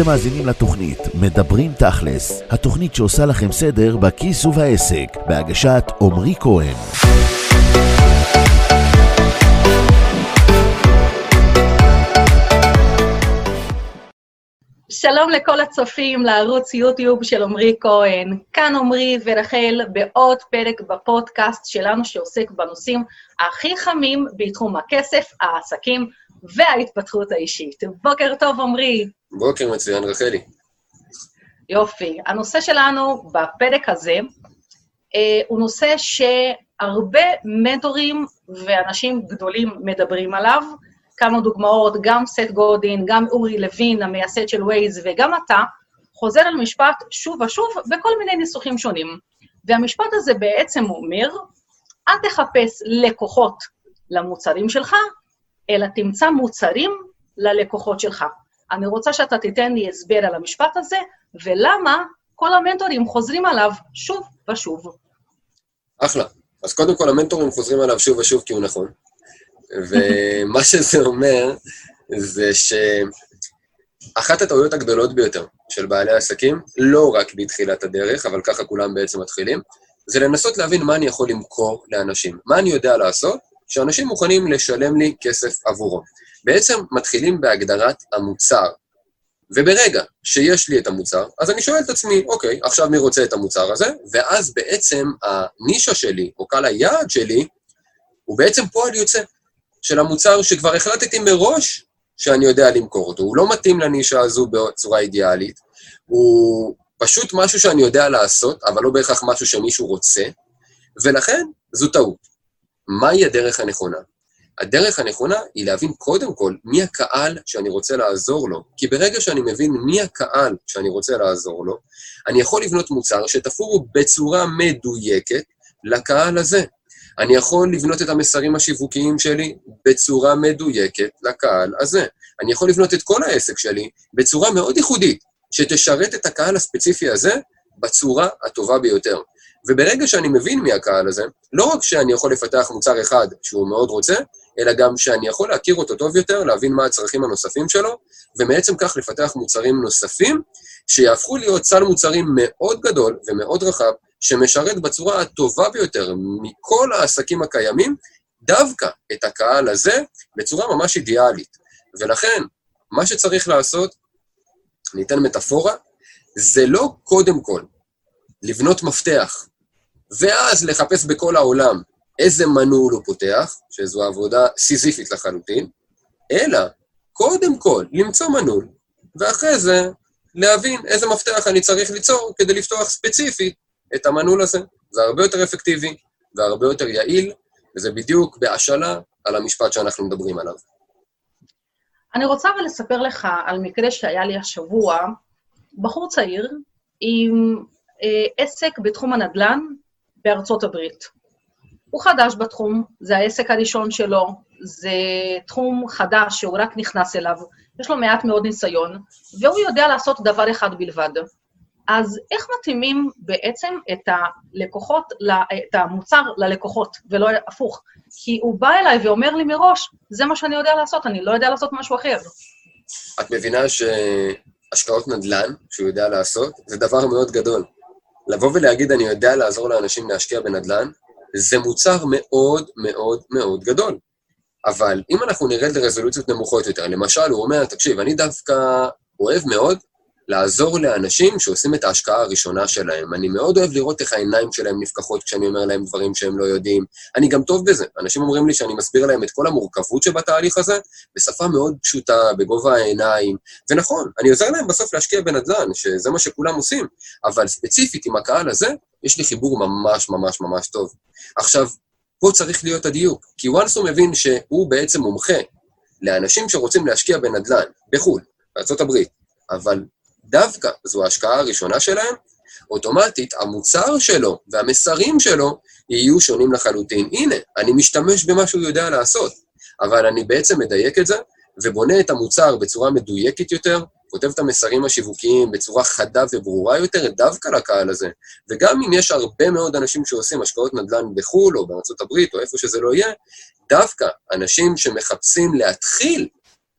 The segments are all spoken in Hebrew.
אתם מאזינים לתוכנית מדברים תכלס, התוכנית שעושה לכם סדר בכיס ובעסק, בהגשת עמרי כהן. שלום לכל הצופים לערוץ יוטיוב של עמרי כהן. כאן עמרי ורחל בעוד פרק בפודקאסט שלנו שעוסק בנושאים הכי חמים בתחום הכסף, העסקים וההתפתחות האישית. בוקר טוב, עמרי. בוקר מצוין, רחלי. יופי. הנושא שלנו בפרק הזה אה, הוא נושא שהרבה מנטורים ואנשים גדולים מדברים עליו. כמה דוגמאות, גם סט גודין, גם אורי לוין, המייסד של ווייז, וגם אתה, חוזר על משפט שוב ושוב בכל מיני ניסוחים שונים. והמשפט הזה בעצם אומר, אל תחפש לקוחות למוצרים שלך, אלא תמצא מוצרים ללקוחות שלך. אני רוצה שאתה תיתן לי הסבר על המשפט הזה, ולמה כל המנטורים חוזרים עליו שוב ושוב. אחלה. אז קודם כל, המנטורים חוזרים עליו שוב ושוב כי הוא נכון. ומה שזה אומר, זה שאחת הטעויות הגדולות ביותר של בעלי עסקים, לא רק בתחילת הדרך, אבל ככה כולם בעצם מתחילים, זה לנסות להבין מה אני יכול למכור לאנשים. מה אני יודע לעשות שאנשים מוכנים לשלם לי כסף עבורו. בעצם מתחילים בהגדרת המוצר. וברגע שיש לי את המוצר, אז אני שואל את עצמי, אוקיי, עכשיו מי רוצה את המוצר הזה? ואז בעצם הנישה שלי, או קהל היעד שלי, הוא בעצם פועל יוצא של המוצר שכבר החלטתי מראש שאני יודע למכור אותו. הוא לא מתאים לנישה הזו בצורה אידיאלית, הוא פשוט משהו שאני יודע לעשות, אבל לא בהכרח משהו שמישהו רוצה, ולכן זו טעות. מהי הדרך הנכונה? הדרך הנכונה היא להבין קודם כל מי הקהל שאני רוצה לעזור לו. כי ברגע שאני מבין מי הקהל שאני רוצה לעזור לו, אני יכול לבנות מוצר שתפור בצורה מדויקת לקהל הזה. אני יכול לבנות את המסרים השיווקיים שלי בצורה מדויקת לקהל הזה. אני יכול לבנות את כל העסק שלי בצורה מאוד ייחודית, שתשרת את הקהל הספציפי הזה בצורה הטובה ביותר. וברגע שאני מבין מי הקהל הזה, לא רק שאני יכול לפתח מוצר אחד שהוא מאוד רוצה, אלא גם שאני יכול להכיר אותו טוב יותר, להבין מה הצרכים הנוספים שלו, ומעצם כך לפתח מוצרים נוספים, שיהפכו להיות סל מוצרים מאוד גדול ומאוד רחב, שמשרת בצורה הטובה ביותר מכל העסקים הקיימים, דווקא את הקהל הזה בצורה ממש אידיאלית. ולכן, מה שצריך לעשות, אני אתן מטאפורה, זה לא קודם כל לבנות מפתח, ואז לחפש בכל העולם איזה מנעול הוא פותח, שזו עבודה סיזיפית לחלוטין, אלא קודם כל למצוא מנעול, ואחרי זה להבין איזה מפתח אני צריך ליצור כדי לפתוח ספציפית את המנעול הזה. זה הרבה יותר אפקטיבי והרבה יותר יעיל, וזה בדיוק בהשאלה על המשפט שאנחנו מדברים עליו. אני רוצה אבל לספר לך על מקרה שהיה לי השבוע, בחור צעיר עם אה, עסק בתחום הנדל"ן בארצות הברית. הוא חדש בתחום, זה העסק הראשון שלו, זה תחום חדש שהוא רק נכנס אליו, יש לו מעט מאוד ניסיון, והוא יודע לעשות דבר אחד בלבד, אז איך מתאימים בעצם את הלקוחות, את המוצר ללקוחות, ולא הפוך? כי הוא בא אליי ואומר לי מראש, זה מה שאני יודע לעשות, אני לא יודע לעשות משהו אחר. את מבינה שהשקעות נדל"ן, שהוא יודע לעשות, זה דבר מאוד גדול. לבוא ולהגיד, אני יודע לעזור לאנשים להשקיע בנדל"ן, זה מוצר מאוד מאוד מאוד גדול. אבל אם אנחנו נרד לרזולוציות נמוכות יותר, למשל, הוא אומר, תקשיב, אני דווקא אוהב מאוד לעזור לאנשים שעושים את ההשקעה הראשונה שלהם. אני מאוד אוהב לראות איך העיניים שלהם נפקחות כשאני אומר להם דברים שהם לא יודעים. אני גם טוב בזה. אנשים אומרים לי שאני מסביר להם את כל המורכבות שבתהליך הזה, בשפה מאוד פשוטה, בגובה העיניים. ונכון, אני עוזר להם בסוף להשקיע בנדל"ן, שזה מה שכולם עושים, אבל ספציפית עם הקהל הזה, יש לי חיבור ממש ממש ממש טוב. עכשיו, פה צריך להיות הדיוק, כי once הוא מבין שהוא בעצם מומחה לאנשים שרוצים להשקיע בנדל"ן, בחו"ל, בארה"ב, אבל דווקא זו ההשקעה הראשונה שלהם, אוטומטית המוצר שלו והמסרים שלו יהיו שונים לחלוטין. הנה, אני משתמש במה שהוא יודע לעשות, אבל אני בעצם מדייק את זה ובונה את המוצר בצורה מדויקת יותר, כותב את המסרים השיווקיים בצורה חדה וברורה יותר דווקא לקהל הזה. וגם אם יש הרבה מאוד אנשים שעושים השקעות נדל"ן בחו"ל או בארצות הברית או איפה שזה לא יהיה, דווקא אנשים שמחפשים להתחיל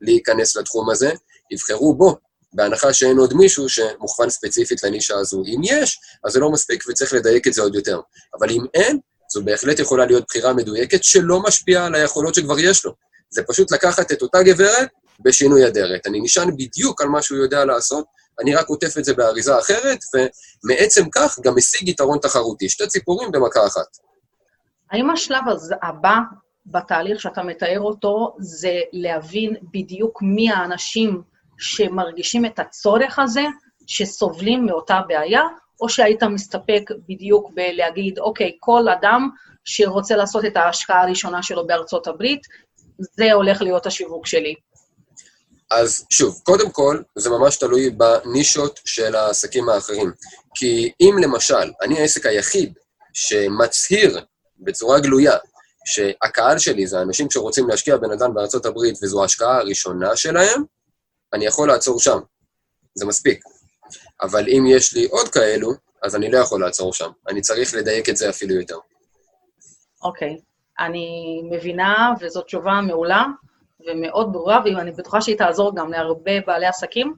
להיכנס לתחום הזה, יבחרו בו בהנחה שאין עוד מישהו שמוכוון ספציפית לנישה הזו. אם יש, אז זה לא מספיק וצריך לדייק את זה עוד יותר. אבל אם אין, זו בהחלט יכולה להיות בחירה מדויקת שלא משפיעה על היכולות שכבר יש לו. זה פשוט לקחת את אותה גברת בשינוי אדרת. אני נשען בדיוק על מה שהוא יודע לעשות, אני רק עוטף את זה באריזה אחרת, ומעצם כך גם משיג יתרון תחרותי. שתי ציפורים במכה אחת. האם השלב הבא בתהליך שאתה מתאר אותו זה להבין בדיוק מי האנשים שמרגישים את הצורך הזה, שסובלים מאותה בעיה, או שהיית מסתפק בדיוק בלהגיד, אוקיי, כל אדם שרוצה לעשות את ההשקעה הראשונה שלו בארצות הברית, זה הולך להיות השיווק שלי. אז שוב, קודם כל, זה ממש תלוי בנישות של העסקים האחרים. כי אם למשל, אני העסק היחיד שמצהיר בצורה גלויה שהקהל שלי זה אנשים שרוצים להשקיע בנדל"ן בארצות הברית וזו ההשקעה הראשונה שלהם, אני יכול לעצור שם. זה מספיק. אבל אם יש לי עוד כאלו, אז אני לא יכול לעצור שם. אני צריך לדייק את זה אפילו יותר. אוקיי. Okay. אני מבינה, וזאת תשובה מעולה ומאוד ברורה, ואני בטוחה שהיא תעזור גם להרבה בעלי עסקים,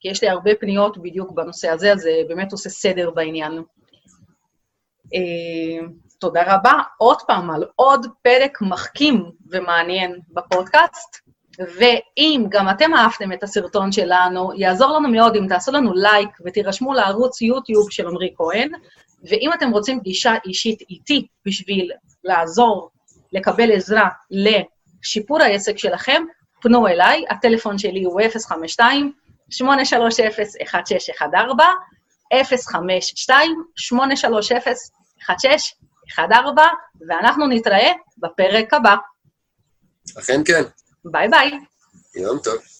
כי יש לי הרבה פניות בדיוק בנושא הזה, אז זה באמת עושה סדר בעניין. אה, תודה רבה עוד פעם על עוד פרק מחכים ומעניין בפודקאסט. ואם גם אתם אהבתם את הסרטון שלנו, יעזור לנו מאוד אם תעשו לנו לייק ותירשמו לערוץ יוטיוב של עמרי כהן, ואם אתם רוצים פגישה אישית איתי בשביל לעזור, לקבל עזרה לשיפור העסק שלכם, פנו אליי, הטלפון שלי הוא 052-830-1614, 052-830-1614, ואנחנו נתראה בפרק הבא. אכן כן. ביי ביי. יום טוב.